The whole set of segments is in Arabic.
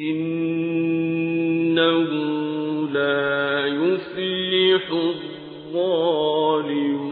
إنه لا يفلح الظالمون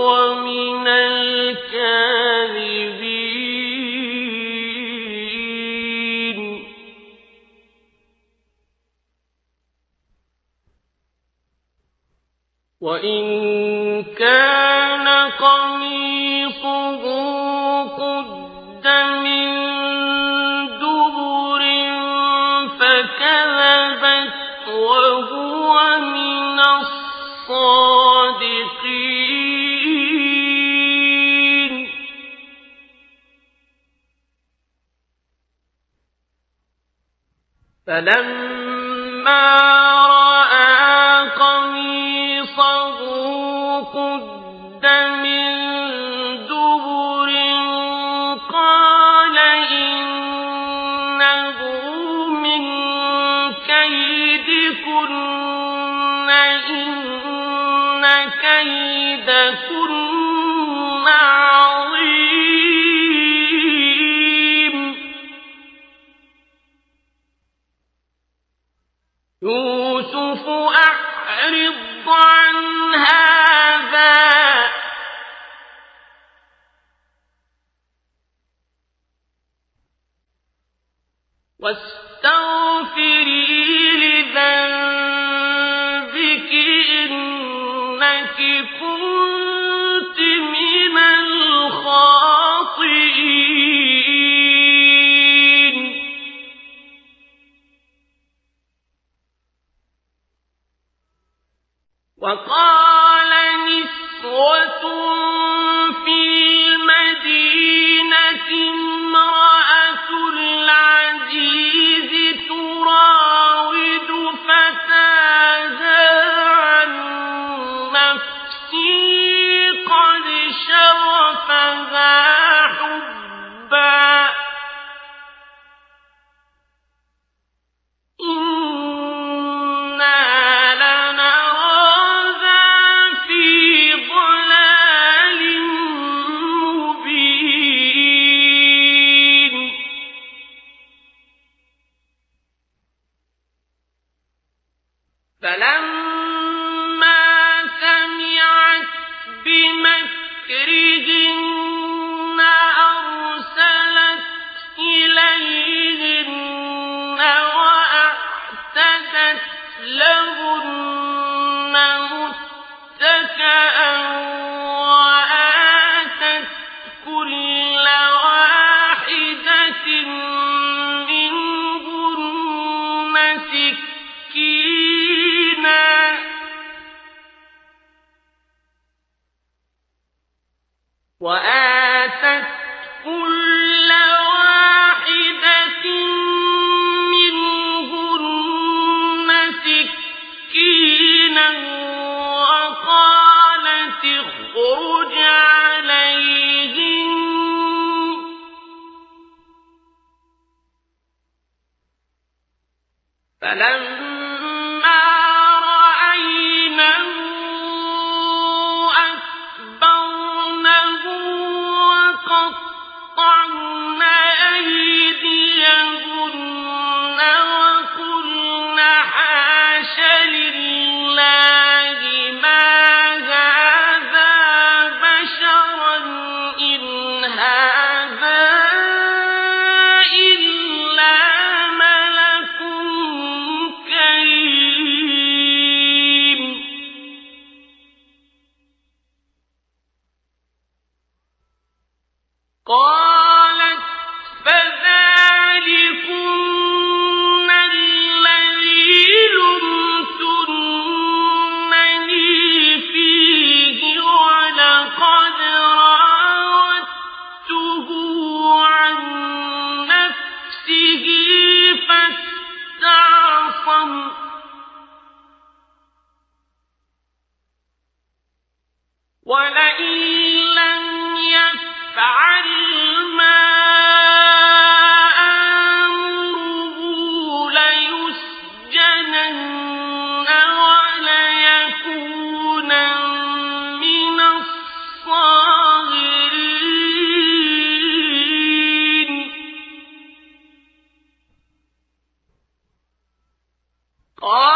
قال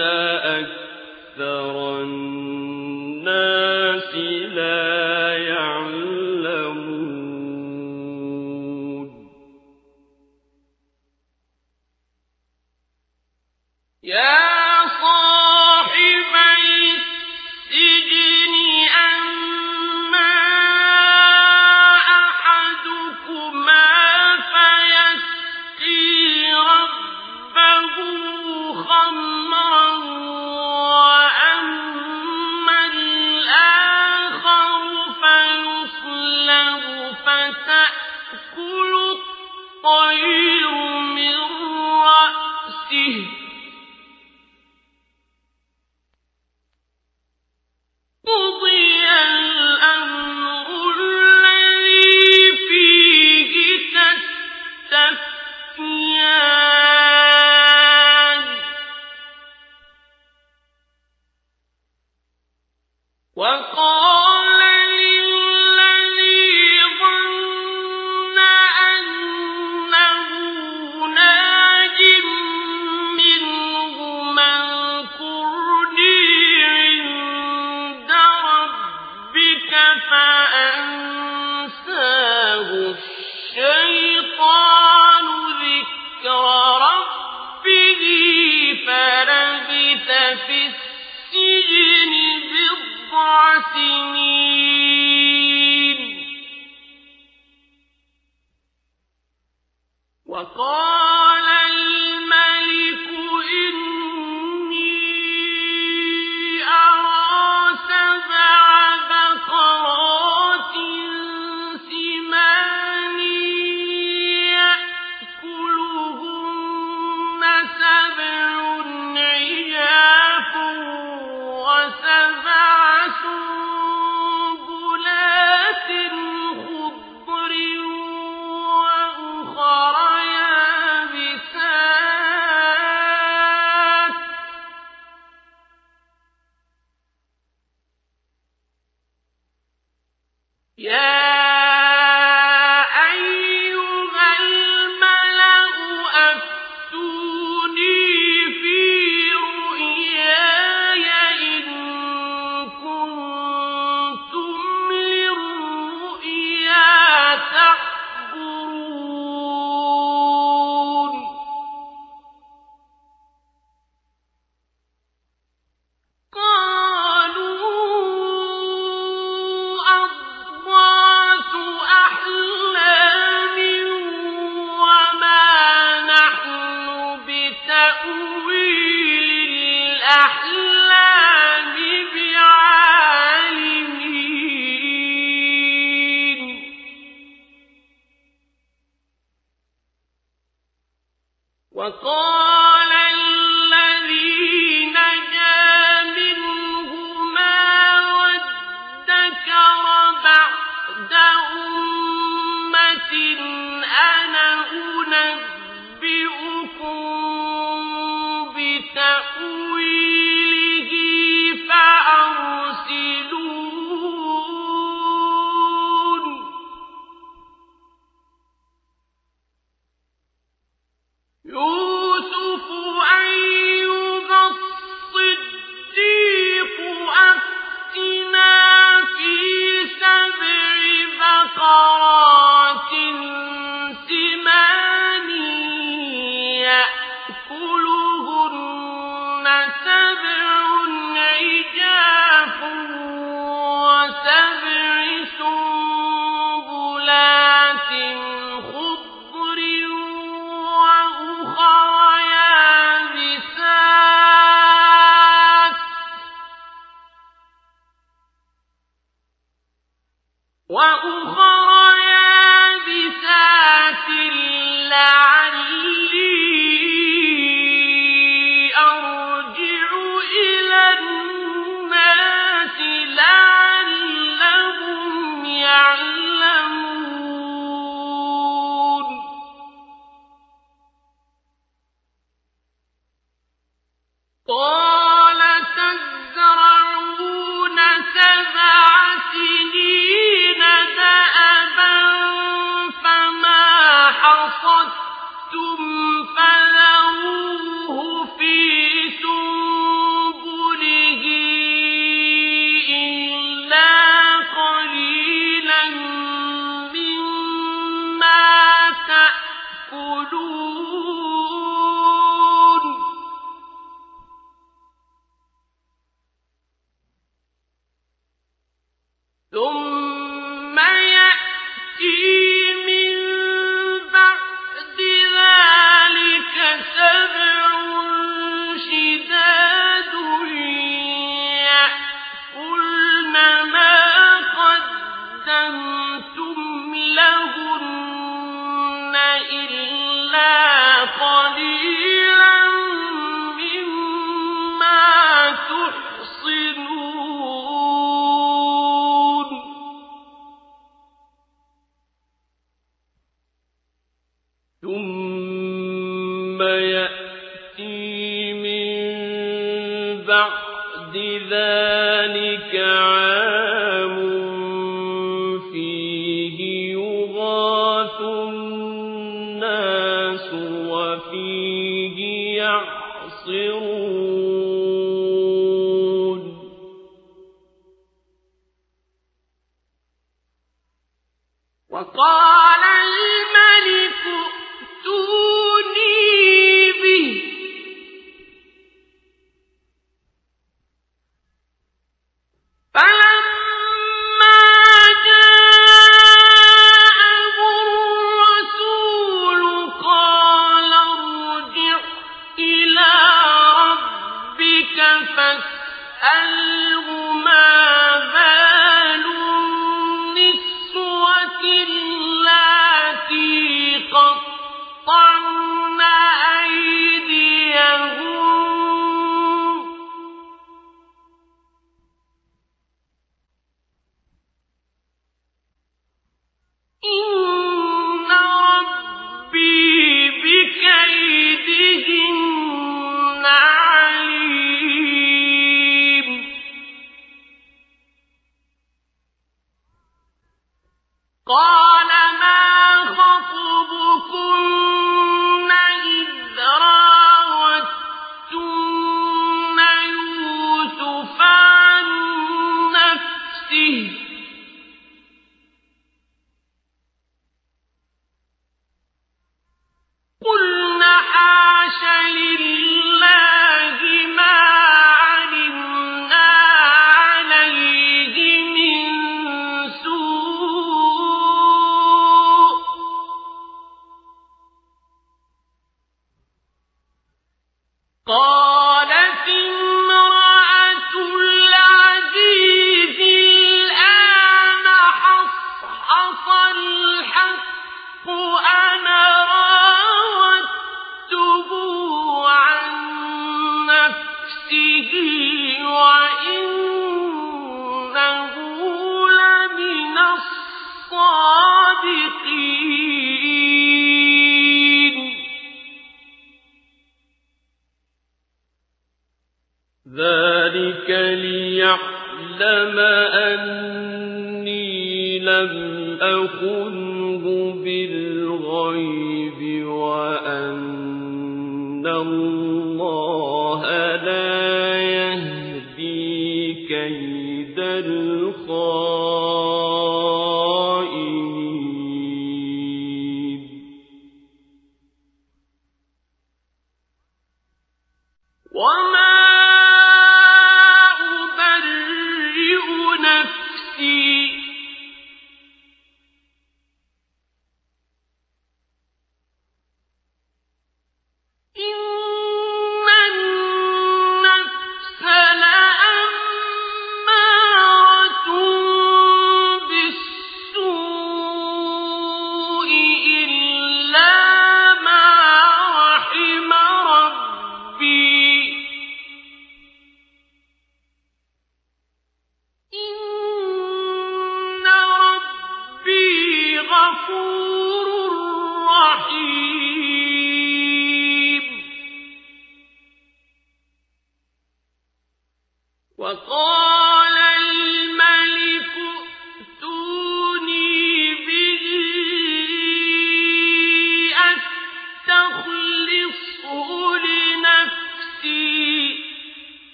بتأويله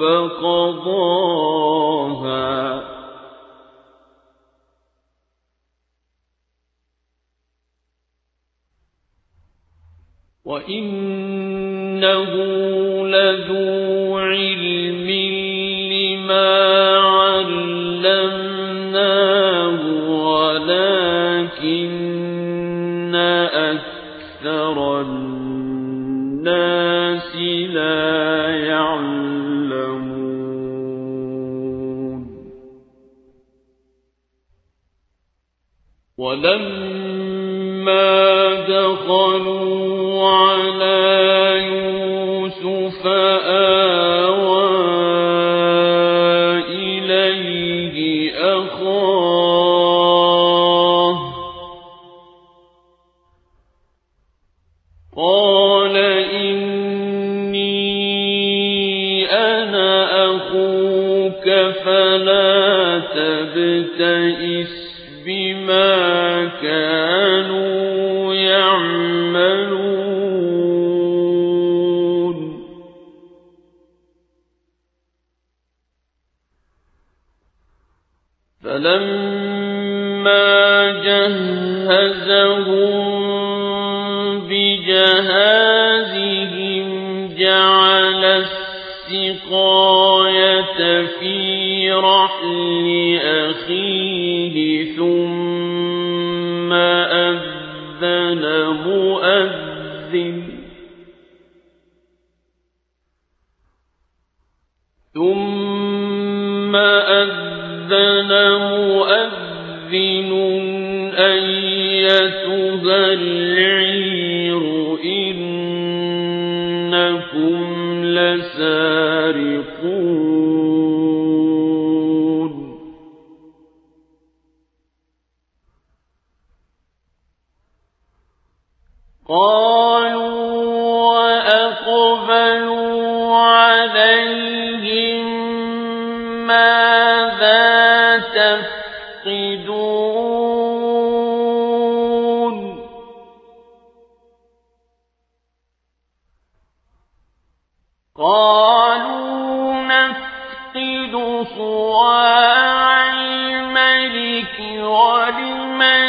فقضاها وإنه لذو علم لما علمناه ولكن أكثر الناس لا يعلمون. ولما دخلوا على يوسف كانوا يعملون. فلما جهزهم بجهازهم جعل السقاية في رحل أخيه ثم أذن مؤذن الملك ولمن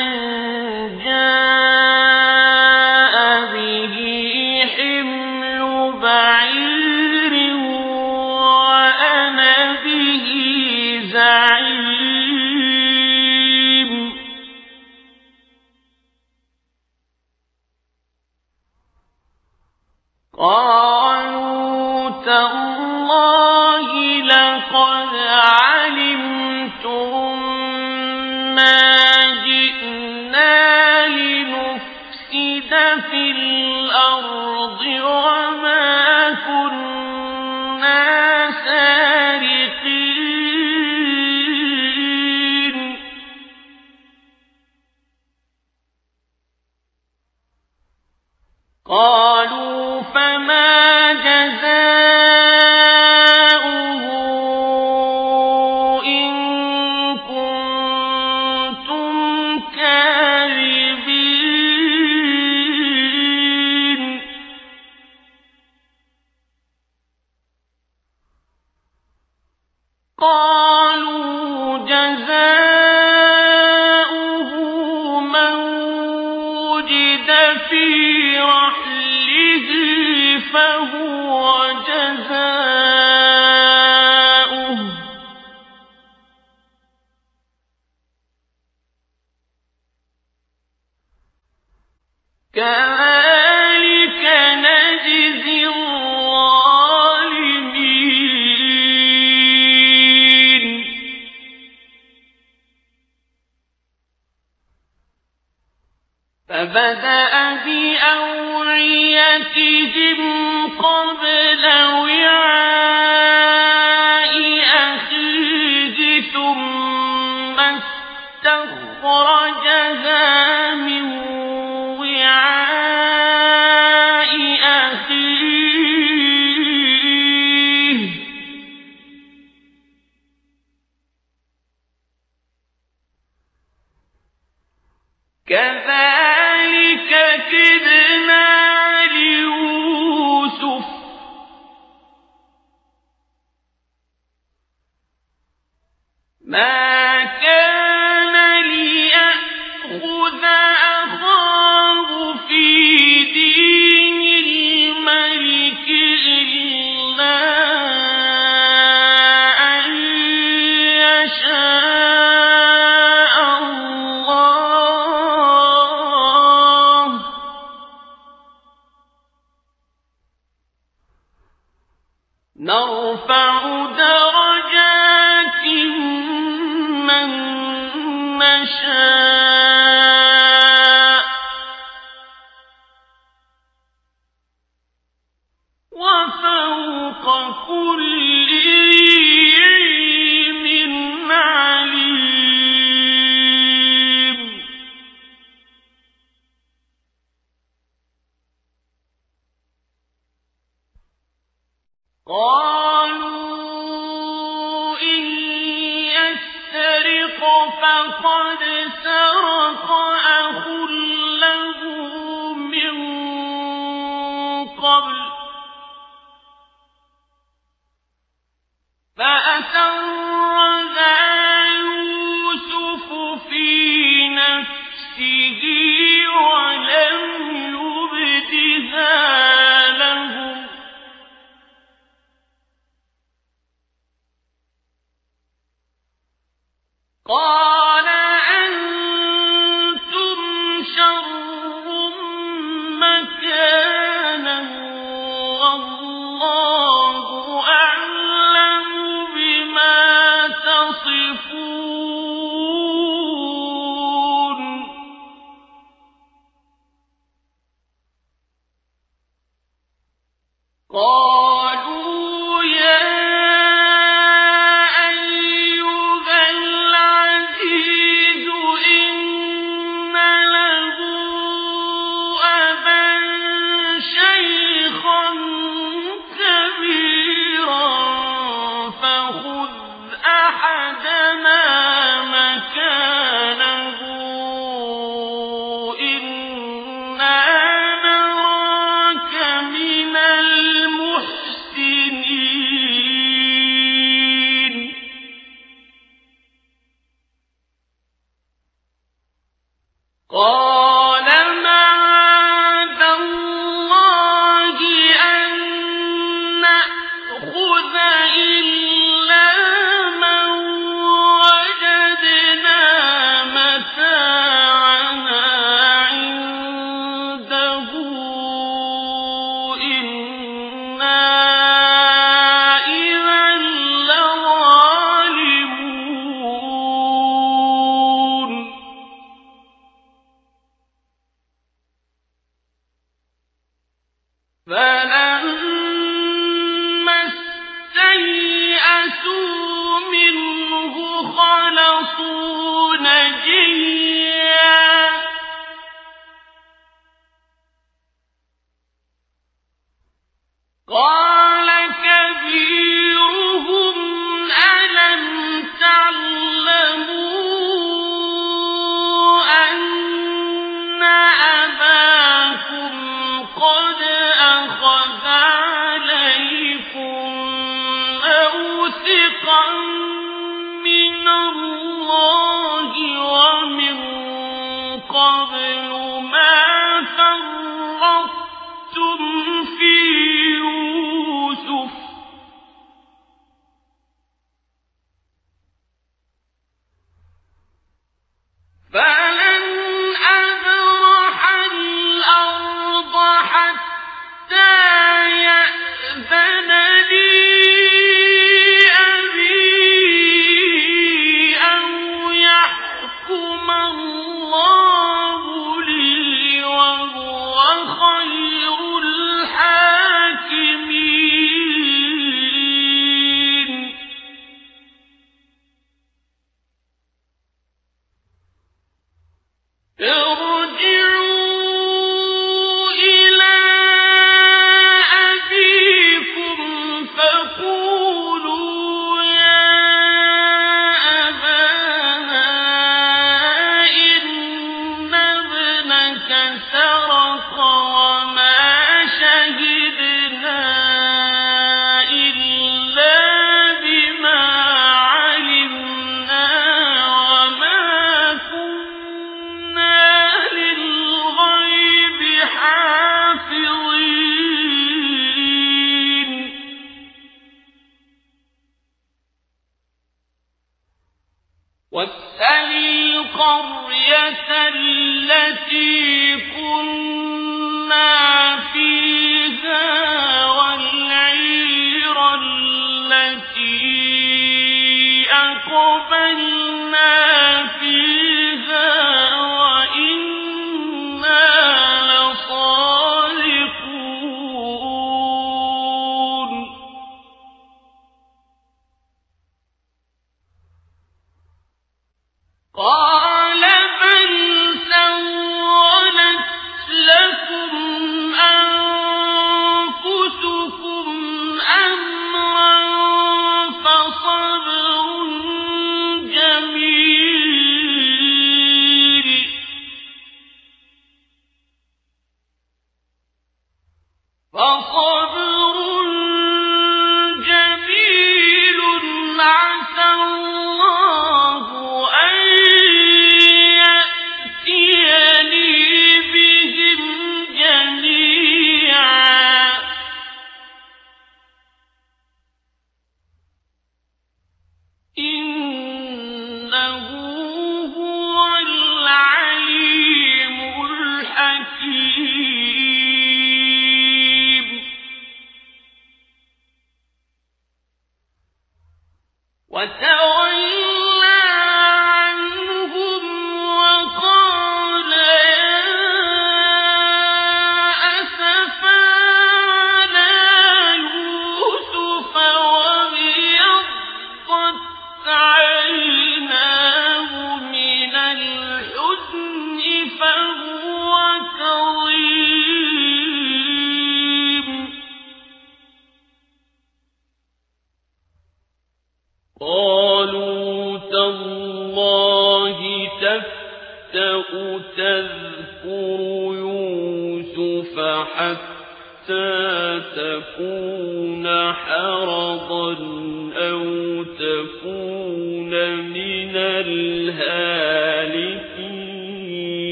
جميل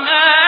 وما